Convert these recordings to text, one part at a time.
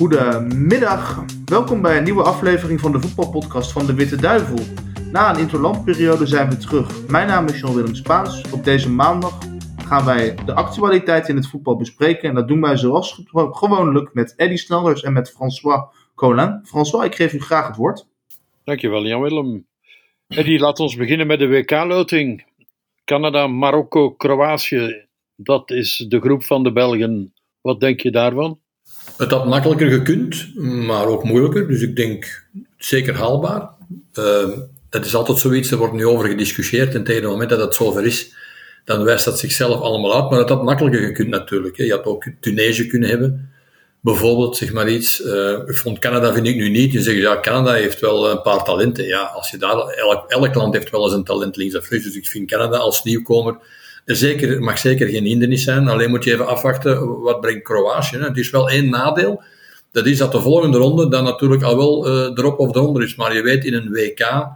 Goedemiddag, welkom bij een nieuwe aflevering van de voetbalpodcast van de Witte Duivel. Na een interlandperiode zijn we terug. Mijn naam is Jean-Willem Spaans. Op deze maandag gaan wij de actualiteit in het voetbal bespreken. En dat doen wij zoals gewoonlijk met Eddy Snellers en met François Colin. François, ik geef u graag het woord. Dankjewel Jan-Willem. Eddy, laat ons beginnen met de WK-loting. Canada, Marokko, Kroatië. Dat is de groep van de Belgen. Wat denk je daarvan? Het had makkelijker gekund, maar ook moeilijker. Dus ik denk zeker haalbaar. Uh, het is altijd zoiets, er wordt nu over gediscussieerd. En tegen het moment dat het zover is, dan wijst dat zichzelf allemaal uit. Maar het had makkelijker gekund natuurlijk. Hè. Je had ook Tunesië kunnen hebben. Bijvoorbeeld, zeg maar iets. Uh, ik vond Canada vind ik nu niet. Je zegt, ja, Canada heeft wel een paar talenten. Ja, als je daar, elk, elk land heeft wel eens een talent links of rechts. Dus ik vind Canada als nieuwkomer zeker, mag zeker geen hindernis zijn. Alleen moet je even afwachten, wat brengt Kroatië? Het is wel één nadeel. Dat is dat de volgende ronde dan natuurlijk al wel uh, erop of eronder is. Maar je weet, in een WK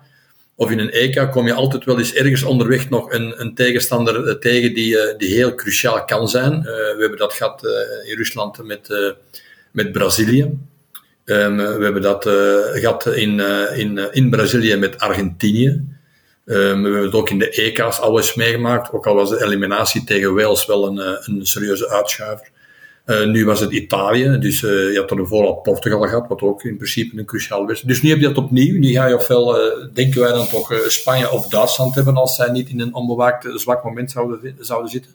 of in een EK kom je altijd wel eens ergens onderweg nog een, een tegenstander eh, tegen die, uh, die heel cruciaal kan zijn. we hebben dat gehad in Rusland met, met Brazilië. Um, we hebben dat gehad in, in, in Brazilië met Argentinië. Um, we hebben het ook in de EK's al eens meegemaakt, ook al was de eliminatie tegen Wales wel een, eh, een serieuze uitschuiver. Uh, nu was het Italië, dus uh, je had er vooral Portugal gehad, wat ook in principe een cruciaal was. Dus nu heb je dat opnieuw. Nu ga je ofwel, denken wij dan toch, Spanje of Duitsland hebben als zij niet in een onbewaakt zwak moment zouden, zouden zitten.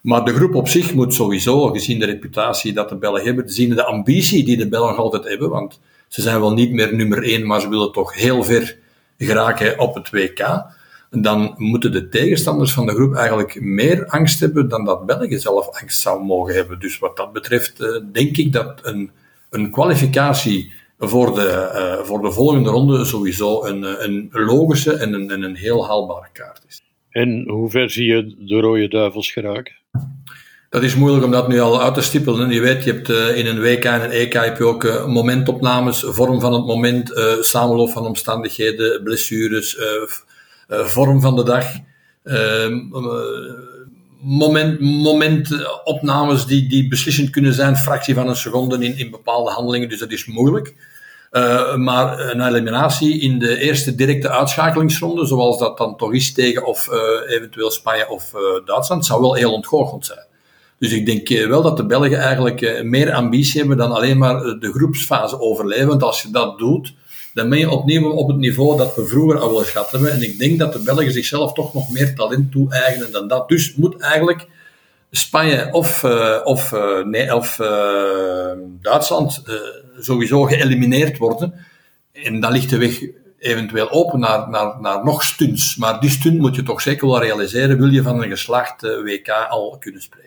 Maar de groep op zich moet sowieso, gezien de reputatie dat de Belgen hebben, gezien de ambitie die de Belgen altijd hebben, want ze zijn wel niet meer nummer één, maar ze willen toch heel ver geraken op het WK, dan moeten de tegenstanders van de groep eigenlijk meer angst hebben dan dat België zelf angst zou mogen hebben. Dus wat dat betreft eh, denk ik dat een, een kwalificatie voor de, uh, voor de volgende ronde sowieso een, een logische en een, een heel haalbare kaart is. En hoe ver zie je de Rode Duivels geraken? Dat is moeilijk om dat nu al uit te stippelen. Je weet, je hebt uh, in een WK en een EK heb je ook uh, momentopnames, vorm van het moment, uh, samenloop van omstandigheden, blessures, vorm van de dag. Ehm, moment, momentopnames die, die beslissend kunnen zijn, fractie van een seconde in, in bepaalde handelingen, dus dat is moeilijk. maar een eliminatie in de eerste directe uitschakelingsronde, zoals dat dan toch is tegen of eventueel Spanje of Duitsland, zou wel heel ontgoocheld zijn. Dus ik denk eh, wel dat de Belgen eigenlijk eh, meer ambitie hebben dan alleen maar eh, de groepsfase overleven. Want als je dat doet, dan ben je opnieuw op het niveau dat we vroeger al wel gehad hebben. En ik denk dat de Belgen zichzelf toch nog meer talent toe-eigenen dan dat. Dus moet eigenlijk Spanje of, of, nee, of Duitsland sowieso geëlimineerd worden. En dan ligt de weg eventueel open naar, naar, naar nog stunts. Maar die stunt moet je toch zeker wel realiseren, wil je van een geslaagd WK al kunnen spreken.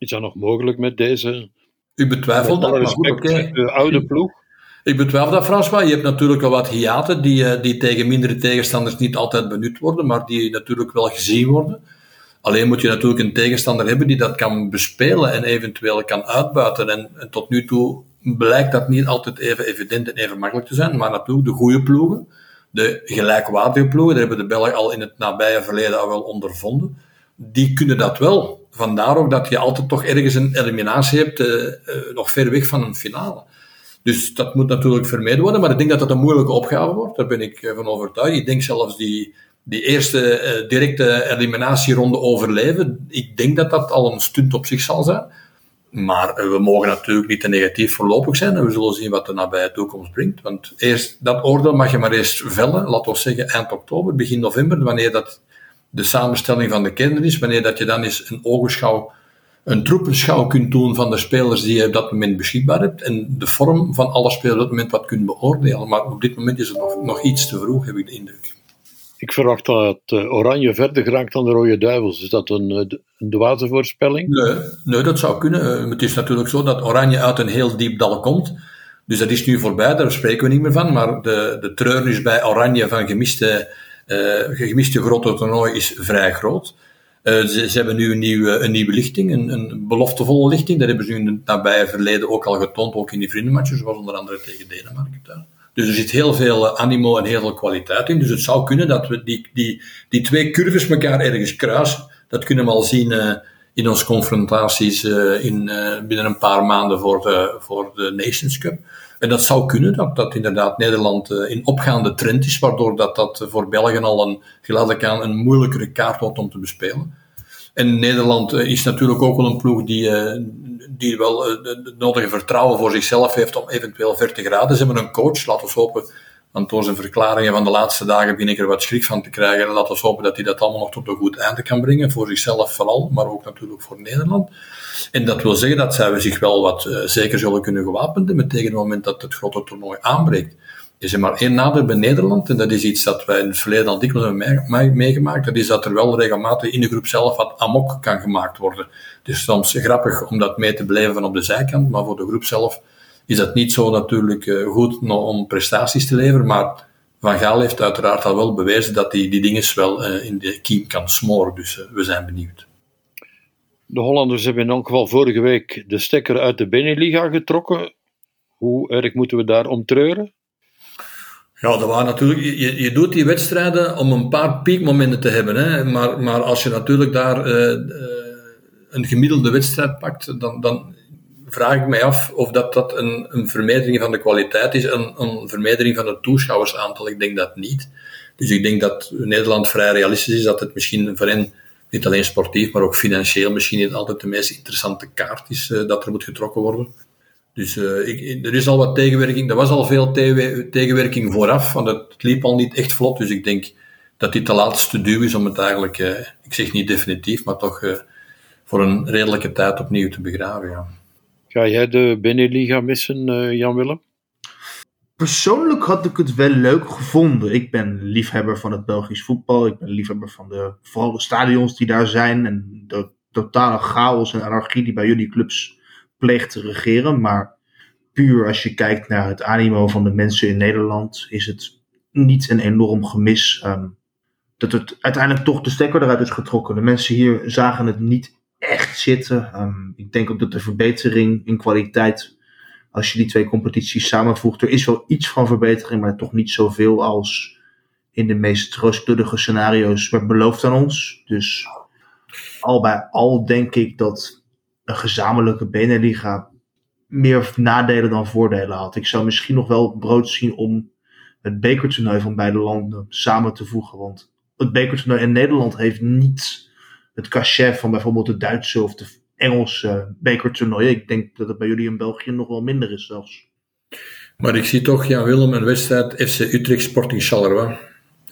Is dat nog mogelijk met deze? U betwijfelt dat, respect, de oude ploeg? Ik betwijfel dat, François. Je hebt natuurlijk wel wat hiaten die, eh, die tegen mindere tegenstanders niet altijd benut worden, maar die natuurlijk wel gezien worden. Alleen moet je natuurlijk een tegenstander hebben die dat kan bespelen en eventueel kan uitbuiten. En, en tot nu toe blijkt dat niet altijd even evident en even makkelijk te zijn, maar natuurlijk de goede ploegen, de gelijkwaardige ploegen, daar hebben de Belgen al in het nabije verleden al wel ondervonden, die kunnen dat wel vandaar ook dat je altijd toch ergens een eliminatie hebt, uh, uh, nog ver weg van een finale. Dus dat moet natuurlijk vermeden worden, maar ik denk dat dat een moeilijke opgave wordt. Daar ben ik eh, van overtuigd. Ik denk zelfs die, die eerste directe eliminatieronde overleven. Ik denk dat dat al een stunt op zich zal zijn. Maar we mogen natuurlijk niet te negatief voorlopig zijn en we zullen zien wat de nabije toekomst brengt. Want eerst, dat oordeel mag je maar eerst vellen, laten we zeggen eind oktober, begin november, wanneer dat de samenstelling van de kinderen is, wanneer dat je dan eens een ogenschouw, een troepenschouw kunt doen van de spelers die je op dat moment beschikbaar hebt en de vorm van alle spelers op dat moment wat kunt beoordelen. Maar op dit moment is het nog, nog iets te vroeg, heb ik de indruk. Ik verwacht dat uh, Oranje verder geraakt dan de Rode Duivels. Is dat een, eh, een dwaze voorspelling? Nee, nee, dat zou kunnen. Uh, het is natuurlijk zo dat Oranje uit een heel diep dal komt. Dus dat is nu voorbij, daar spreken we niet meer van. Maar de, de treurnis bij Oranje van gemiste gemiste grote toernooi is vrij groot. Uh, ze, hebben nu een nieuwe, een nieuwe lichting, een, een beloftevolle lichting. Dat hebben ze in het nabije verleden ook al getoond, ook in die vriendenmatches, zoals onder andere tegen Denemarken. Dus er zit heel veel eh, animo en heel veel kwaliteit in. Dus het zou kunnen dat we die, die, die twee curves elkaar ergens kruisen. Dat kunnen we al zien in onze confrontaties in, binnen een paar maanden voor de, voor de Nations Cup. En dat zou kunnen, dat, dat inderdaad Nederland in opgaande trend is, waardoor dat, dat voor België al een, geleidelijk aan een moeilijkere kaart wordt om te bespelen. En Nederland is natuurlijk ook wel een ploeg die, die wel het nodige vertrouwen voor zichzelf heeft om eventueel ver te geraden. Ze hebben een coach, laten we hopen want door zijn verklaringen van de laatste dagen begin ik er wat schrik van te krijgen. En laten we hopen dat hij dat allemaal nog tot een goed einde kan brengen. Voor zichzelf vooral, maar ook natuurlijk voor Nederland. En dat wil zeggen dat zij zich wel wat uh, zeker zullen kunnen gewapend hebben tegen het moment dat het grote toernooi aanbreekt. Is er maar één nadeel bij Nederland, en dat is iets dat wij in het verleden al dikwijls hebben meegemaakt, dat is dat er wel regelmatig in de groep zelf wat amok kan gemaakt worden. Dus soms grappig om dat mee te beleven van op de zijkant, maar voor de groep zelf is dat niet zo natuurlijk eh, goed om prestaties te leveren, maar Van Gaal heeft uiteraard al wel bewezen dat hij die dingen wel eh, in de kiem kan smoren, dus eh, we zijn benieuwd. De Hollanders hebben in elk geval vorige week de stekker uit de Beneliga getrokken. Hoe erg moeten we daar om treuren? Ja, dat waren natuurlijk, je, je doet die wedstrijden om een paar piekmomenten te hebben. Hè? Maar, maar als je natuurlijk daar een gemiddelde wedstrijd pakt, dan, dan vraag ik mij af of dat, dat een, een van de kwaliteit is, een, een van het toeschouwersaantal. Ik denk dat niet. Dus ik denk dat Nederland vrij realistisch is, dat het misschien voor hen niet alleen sportief, maar ook financieel misschien niet altijd de meest interessante kaart is uh, dat er moet getrokken worden. Dus uh, ik, er is al wat tegenwerking. Er was al veel tegenwerking vooraf, want het liep al niet echt vlot. Dus ik denk dat dit de laatste duw is om het eigenlijk, uh, ik zeg niet definitief, maar toch voor een redelijke tijd opnieuw te begraven. Ja. Ga jij de Beneliga missen, uh, Jan-Willem? Persoonlijk had ik het wel leuk gevonden. Ik ben liefhebber van het Belgisch voetbal. Ik ben liefhebber van de, vooral de stadions die daar zijn. En de totale chaos en anarchie die bij jullie clubs pleegt te regeren. Maar puur als je kijkt naar het animo van de mensen in Nederland, is het niet een enorm gemis. Um, dat het uiteindelijk toch de stekker eruit is getrokken. De mensen hier zagen het niet echt zitten. Um, ik denk ook dat de verbetering in kwaliteit, als je die twee competities samenvoegt, er is wel iets van verbetering, maar toch niet zoveel als in de meest rooskleudige scenario's werd beloofd aan ons. Dus al bij al denk ik dat een gezamenlijke Beneliga meer nadelen dan voordelen had. Ik zou misschien nog wel brood zien om het bekertoernooi van beide landen samen te voegen. Want het bekertoernooi in Nederland heeft niet het cachet van bijvoorbeeld de Duitse of de Engelse bekertoernooien. Ik denk dat het bij jullie in België nog wel minder is zelfs. Maar ik zie toch, Jan Willem, een wedstrijd FC Utrecht Sporting Charleroi.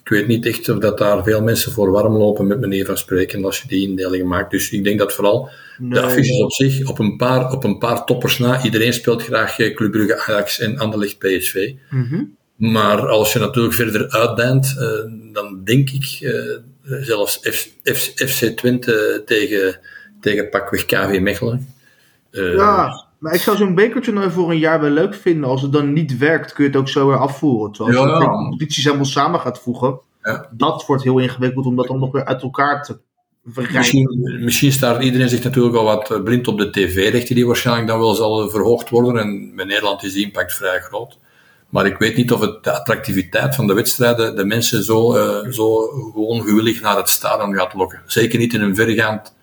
Ik weet niet echt of dat daar veel mensen voor warm lopen met manier van spreken als je die indelingen maakt. Dus ik denk dat vooral de affiches op zich, op een, paar, op een paar toppers na, iedereen speelt graag eh, Club Brugge, Ajax en Anderlecht PSV. Mm Maar als je natuurlijk verder uitdijnt, uh, dan denk ik uh, zelfs FC Twente tegen, tegen pakweg KV Mechelen. Uh, ja, maar ik zou zo'n bekertoernooi voor een jaar wel leuk vinden. Als het dan niet werkt, kun je het ook zo weer afvoeren. Terwijl als je de competities helemaal samen gaat voegen, ja. dat wordt heel ingewikkeld om dat dan nog weer uit elkaar te Misschien, misschien staat iedereen zich natuurlijk al wat eh, blind op de tv-rechten, die waarschijnlijk dan wel zal verhoogd worden. En bij Nederland is die impact vrij groot. Maar ik weet niet of het de attractiviteit van de wedstrijden de mensen zo, uh, zo gewoon gewillig naar het stadion gaat lokken. Zeker niet in een, vergaand,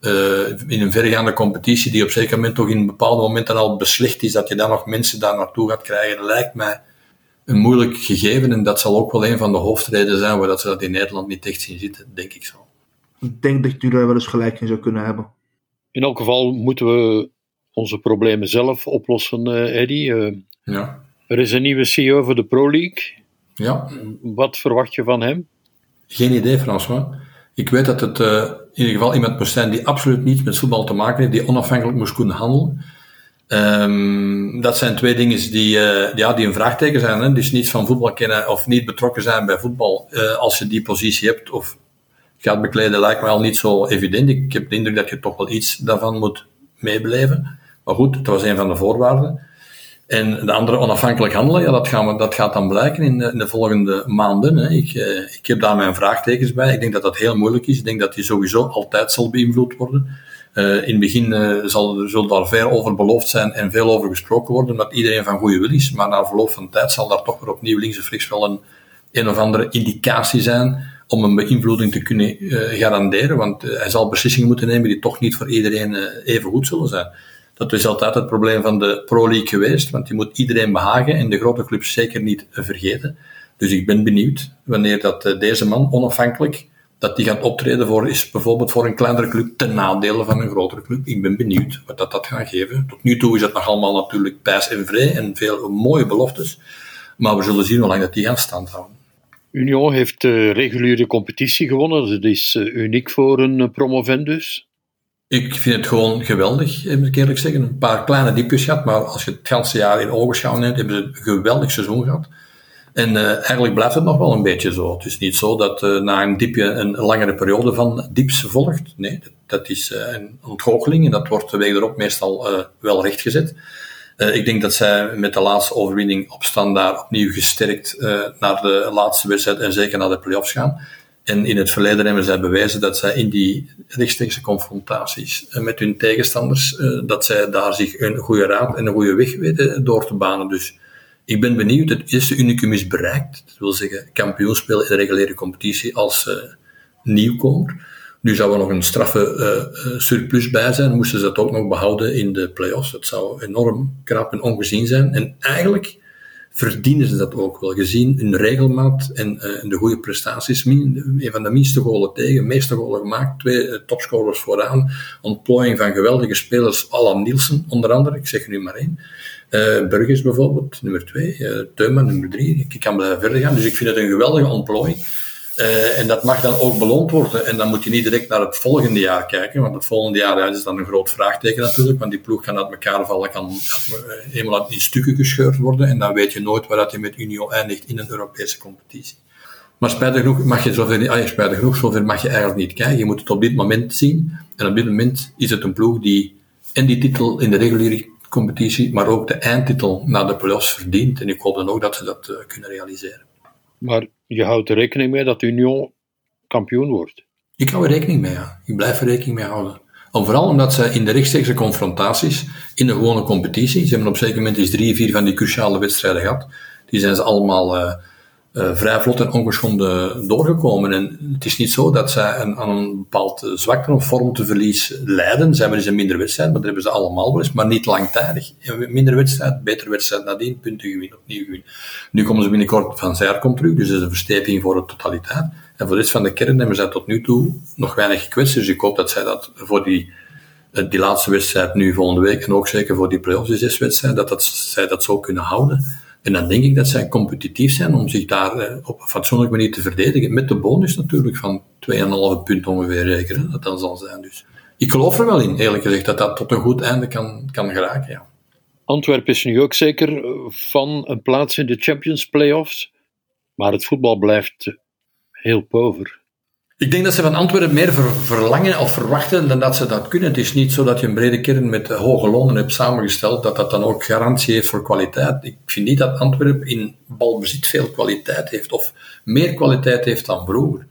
uh, in een vergaande competitie die op zeker moment toch in bepaalde momenten al beslecht is, dat je dan nog mensen daar naartoe gaat krijgen, lijkt mij een moeilijk gegeven. En dat zal ook wel een van de hoofdredenen zijn waar dat ze dat in Nederland niet echt zien zitten, denk ik zo. Ik denk dat jullie daar wel eens gelijk in zou kunnen hebben. In elk geval moeten we onze problemen zelf oplossen, uh, Eddie. ja. Er is een nieuwe CEO voor de Pro League. Ja. Wat verwacht je van hem? Geen idee, François. Ik weet dat het uh, in ieder geval iemand moest zijn die absoluut niets met voetbal te maken heeft, die onafhankelijk moest kunnen handelen. Um, dat zijn twee dingen die, uh, ja, die een vraagteken zijn. Hè? Dus niets van voetbal kennen of niet betrokken zijn bij voetbal uh, als je die positie hebt of gaat bekleden, lijkt me al niet zo evident. Ik heb de indruk dat je toch wel iets daarvan moet meebeleven. Maar goed, dat was een van de voorwaarden. En de andere onafhankelijk handelen, ja, dat, gaan we, dat gaat dan blijken in de, in de volgende maanden. Hè. Ik, eh, ik heb daar mijn vraagtekens bij. Ik denk dat dat heel moeilijk is. Ik denk dat die sowieso altijd zal beïnvloed worden. Uh, in het begin uh, zal, zullen daar veel over beloofd zijn en veel over gesproken worden, omdat iedereen van goede wil is. Maar na verloop van tijd zal daar toch weer opnieuw links of rechts wel een, een of andere indicatie zijn om een beïnvloeding te kunnen garanderen, want hij zal beslissingen moeten nemen die toch niet voor iedereen even goed zullen zijn. Dat is altijd het probleem van de Pro League geweest, want je moet iedereen behagen en de grote clubs zeker niet vergeten. Dus ik ben benieuwd wanneer dat deze man onafhankelijk dat die gaan optreden voor, is bijvoorbeeld voor een kleinere club ten nadele van een grotere club. Ik ben benieuwd wat dat, dat gaat geven. Tot nu toe is het nog allemaal natuurlijk pijs en vrij en veel mooie beloftes. Maar we zullen zien hoe lang dat die gaan standhouden. Union heeft de reguliere competitie gewonnen. Dat is eh, uniek voor een eh, promovendus. Ik vind het gewoon geweldig, moet ik eerlijk zeggen. Een paar kleine diepjes gehad, maar als je het hele jaar in ogenschouw neemt, hebben ze een geweldig seizoen gehad. En uh, eigenlijk blijft het nog wel een beetje zo. Het is niet zo dat uh, na een diepje een langere periode van dieps volgt. Nee, dat, dat is uh, een ontgoocheling en dat wordt de week erop meestal wel rechtgezet. ik denk dat zij met de laatste overwinning op standaard opnieuw gesterkt naar de laatste wedstrijd en zeker naar de playoffs gaan. En in het verleden hebben zij bewezen dat zij in die rechtstreekse confrontaties met hun tegenstanders, dat zij daar zich een goede raad en een goede weg weten door te banen. Dus ik ben benieuwd, het eerste unicum is bereikt. Dat wil zeggen, kampioen spelen in de reguliere competitie als uh, nieuwkomer. Nu zou er nog een straffe surplus bij zijn, moesten ze dat ook nog behouden in de play-offs. Dat zou enorm krap en ongezien zijn. En eigenlijk verdienen ze dat ook wel, gezien hun regelmaat en uh, de goede prestaties. Een van de minste golen tegen, meeste golen gemaakt, twee topscorers vooraan, ontplooiing van geweldige spelers, Alan Nielsen onder andere, ik zeg er nu maar één. Uh, Burgers bijvoorbeeld, nummer twee. Uh, Teuma, nummer drie. Ik kan verder gaan. Dus ik vind het een geweldige ontplooiing. Uh, en dat mag dan ook beloond worden. En dan moet je niet direct naar het volgende jaar kijken. Want het volgende jaar ja, is dan een groot vraagteken natuurlijk. Want die ploeg kan uit elkaar vallen, kan helemaal in stukken gescheurd worden. En dan weet je nooit waar dat je met Union eindigt in een Europese competitie. Maar spijtig genoeg mag je zover, ah, spijtig genoeg, zover mag je eigenlijk niet kijken. Je moet het op dit moment zien. En op dit moment is het een ploeg die en die titel in de reguliere competitie, maar ook de eindtitel naar de playoffs verdient. En ik hoop dan ook dat ze dat uh, kunnen realiseren. Maar je houdt er rekening mee dat Union kampioen wordt? Ik hou er rekening mee, ja. Ik blijf er rekening mee houden. Om, vooral omdat ze in de rechtstreekse confrontaties, in de gewone competitie, ze hebben op een zeker moment eens drie, vier van die cruciale wedstrijden gehad, die zijn ze allemaal uh, uh, vrij vlot en ongeschonden doorgekomen. En het is niet zo dat zij een, aan een bepaald uh, zwakte of vormteverlies lijden. Ze hebben eens een minder wedstrijd, maar dat hebben ze allemaal wel eens, maar niet langtijdig. Minder wedstrijd, betere wedstrijd nadien, punten gewinnen, opnieuw gewinnen. Nu komen ze binnenkort van Zijrkom terug, dus dat is een versteviging voor de totaliteit. En voor dit van de kern hebben zij tot nu toe nog weinig gekwetst, dus ik hoop dat zij dat voor die eh, die laatste wedstrijd nu volgende week en ook zeker voor die zes wedstrijd, dat, dat zij dat zo kunnen houden. En dan denk ik dat zij competitief zijn om zich daar eh, op een fatsoenlijke manier te verdedigen. Met de bonus natuurlijk van 2,5 punt ongeveer rekenen, dat dan zal zijn. Dus ik geloof er wel in, eerlijk gezegd, dat dat tot een goed einde kan, kan geraken. Ja. Antwerpen is nu ook zeker eh, van een plaats in de Champions Playoffs. Maar het voetbal blijft heel pover. Ik denk dat ze van Antwerpen meer verlangen of verwachten dan dat ze dat kunnen. Het is niet zo dat je een brede kern met hoge lonen hebt samengesteld, dat dat dan ook garantie heeft voor kwaliteit. Ik vind niet dat Antwerpen in balbezit veel kwaliteit heeft, of meer kwaliteit heeft dan vroeger.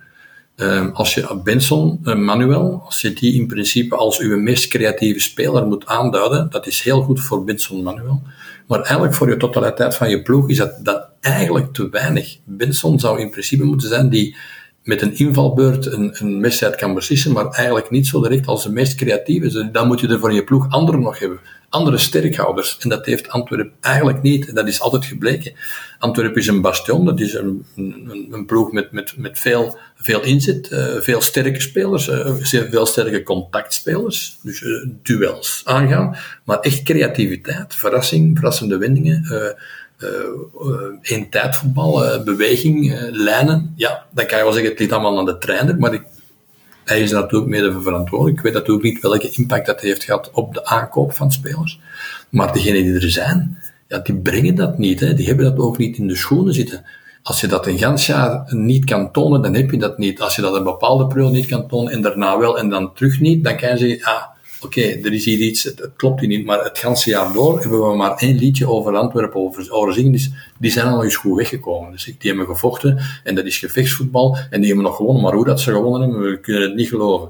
Um, als je Benson, uh, Manuel, als je die in principe als uw meest creatieve speler moet aanduiden, dat is heel goed voor Benson, Manuel. Maar eigenlijk voor je totaliteit van je ploeg is dat, dat eigenlijk te weinig. Benson zou in principe moeten zijn die met een invalbeurt een, een wedstrijd kan beslissen, maar eigenlijk niet zo direct als de meest creatieve. Dan moet je er voor je ploeg anderen nog hebben. Andere sterkhouders. En dat heeft Antwerpen eigenlijk niet. En dat is altijd gebleken. Antwerpen is een bastion. Dat is een, een, een ploeg met, met, met veel, veel inzet. Uh, veel sterke spelers. Uh, veel sterke contactspelers. Dus uh, duels aangaan. Maar echt creativiteit. Verrassing. Verrassende wendingen in eh, tijdvoetbal, eh, beweging, eh, lijnen, ja, dan kan je wel zeggen, het ligt allemaal aan de trainer, maar ik, hij is natuurlijk mede verantwoordelijk. Ik weet natuurlijk niet welke impact dat heeft gehad op de aankoop van spelers. Maar degenen die er zijn, ja, die brengen dat niet. Hè. Die hebben dat ook niet in de schoenen zitten. Als je dat een gans jaar niet kan tonen, dan heb je dat niet. Als je dat een bepaalde periode niet kan tonen en daarna wel en dan terug niet, dan kan je zeggen, ah, oké, er is hier iets, het, klopt hier niet, maar het ganse jaar door hebben we maar één liedje over Antwerpen over, zingen, dus die zijn al eens goed weggekomen. Dus die hebben gevochten, en dat is gevechtsvoetbal, en die hebben nog gewonnen, maar hoe dat ze gewonnen hebben, we kunnen het niet geloven.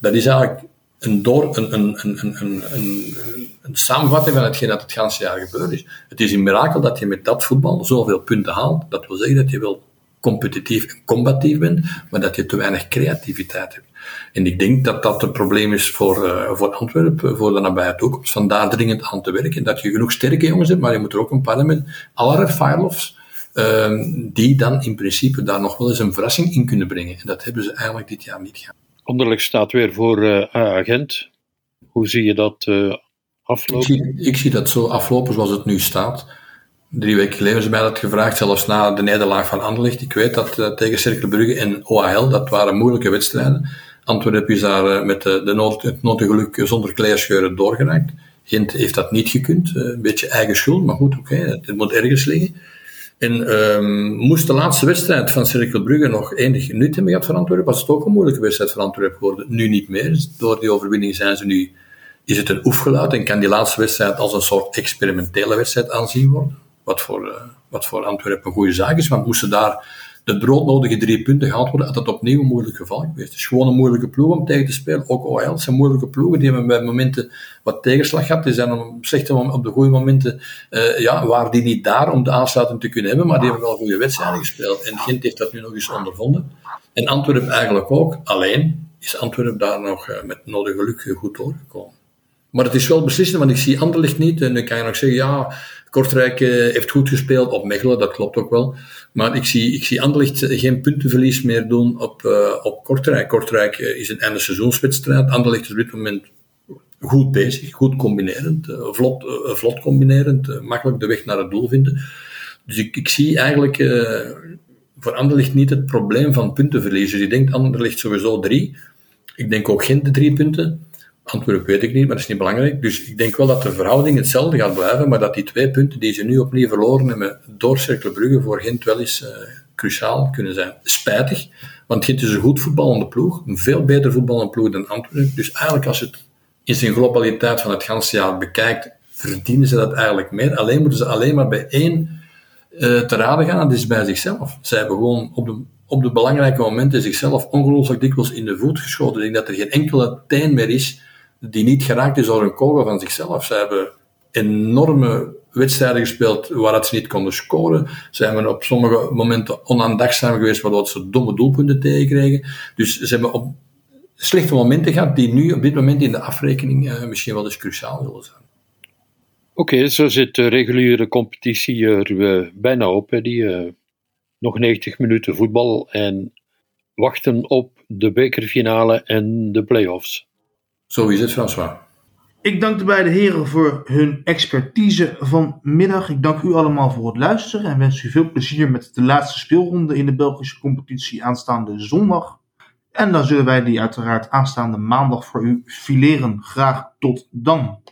Dat is eigenlijk een, door, een, een, een, een, een, een samenvatting van hetgeen dat het ganse jaar gebeurd is. Het is een mirakel dat je met dat voetbal zoveel punten haalt. Dat wil zeggen dat je wel competitief en combatief bent, maar dat je te weinig creativiteit hebt. En ik denk dat dat een probleem is voor, uh, voor Antwerpen, voor de nabije toekomst. Vandaar dringend aan te werken. Dat je genoeg sterke jongens hebt, maar je moet er ook een paar hebben met allerlei firelofs. Uh, die dan in principe daar nog wel eens een verrassing in kunnen brengen. En dat hebben ze eigenlijk dit jaar niet gehad. Anderlecht staat weer voor uh, agent. Hoe zie je dat aflopen? Ik zie, ik zie, dat zo aflopen zoals het nu staat. Drie weken geleden hebben ze mij dat gevraagd, zelfs na de nederlaag van Anderlecht. Ik weet dat uh, tegen Cercle Brugge en OAL, dat waren moeilijke wedstrijden. Antwerpen is daar met de, de nood, het nodige geluk zonder kleerscheuren doorgeraakt. Gent heeft dat niet gekund. een beetje eigen schuld, maar goed, oké, het moet ergens liggen. En um, moest de laatste wedstrijd van Cirkel Brugge nog enig nut hebben gehad voor Antwerpen, was het ook een moeilijke wedstrijd voor Antwerpen geworden. Nu niet meer. Door die overwinning zijn ze nu, is het een oefgeluid en kan die laatste wedstrijd als een soort experimentele wedstrijd aanzien worden. Wat voor, wat voor Antwerpen een goede zaak is, want moesten daar de broodnodige drie punten gehaald worden, had dat opnieuw een moeilijk geval geweest. Het is gewoon een moeilijke ploeg om tegen te spelen. Ook OL zijn moeilijke ploegen, die hebben bij momenten wat tegenslag gehad. Die zijn op, slechte, op de goede momenten, uh, ja, waren die niet daar om de aansluiting te kunnen hebben, maar die hebben wel goede wedstrijden gespeeld. En Gent heeft dat nu nog eens ondervonden. En Antwerpen eigenlijk ook. Alleen is Antwerpen daar nog uh, met nodig geluk goed doorgekomen. Maar het is wel beslissend, want ik zie Anderlecht niet. En dan kan je nog zeggen, ja, Kortrijk uh, heeft goed gespeeld op Mechelen, dat klopt ook wel. Maar ik zie, ik zie Anderlecht geen puntenverlies meer doen op, uh, op Kortrijk. Kortrijk is een einde seizoenswedstrijd. Anderlecht is op dit moment goed bezig, goed combinerend, vlot, vlot combinerend, makkelijk de weg naar het doel vinden. Dus ik, ik zie eigenlijk voor Anderlecht niet het probleem van puntenverlies. Dus ik denk Anderlecht sowieso drie. Ik denk ook Gent de drie punten. Antwerpen weet ik niet, maar dat is niet belangrijk. Dus ik denk wel dat de verhouding hetzelfde gaat blijven, maar dat die twee punten die ze nu opnieuw verloren hebben door Cercle voor Gent wel eens uh, cruciaal kunnen zijn. Spijtig, want Gent is een goed voetballende ploeg, een veel beter voetballende ploeg dan Antwerpen. Dus eigenlijk als je het in zijn globaliteit van het ganse jaar bekijkt, verdienen ze dat eigenlijk meer. Alleen moeten ze alleen maar bij één uh, te raden gaan, dat is bij zichzelf. Ze hebben gewoon op de, op de belangrijke momenten zichzelf ongelooflijk dikwijls in de voet geschoten. Ik denk dat er geen enkele teen meer is die niet geraakt is door een kogel van zichzelf. Ze hebben enorme wedstrijden gespeeld waar ze niet konden scoren. Ze hebben op sommige momenten onaandachzaam geweest, waardoor ze domme doelpunten tegenkregen. Dus ze hebben op slechte momenten gehad die nu op dit moment in de afrekening uh, misschien wel eens cruciaal zullen zijn. Oké, zo zit de reguliere competitie er uh, bijna op. Die, uh, nog 90 minuten voetbal en wachten op de bekerfinale en de play-offs. Zo is het, François. Ik dank de beide heren voor hun expertise vanmiddag. Ik dank u allemaal voor het luisteren en wens u veel plezier met de laatste speelronde in de Belgische competitie aanstaande zondag. En dan zullen wij die uiteraard aanstaande maandag voor u fileren. Graag tot dan.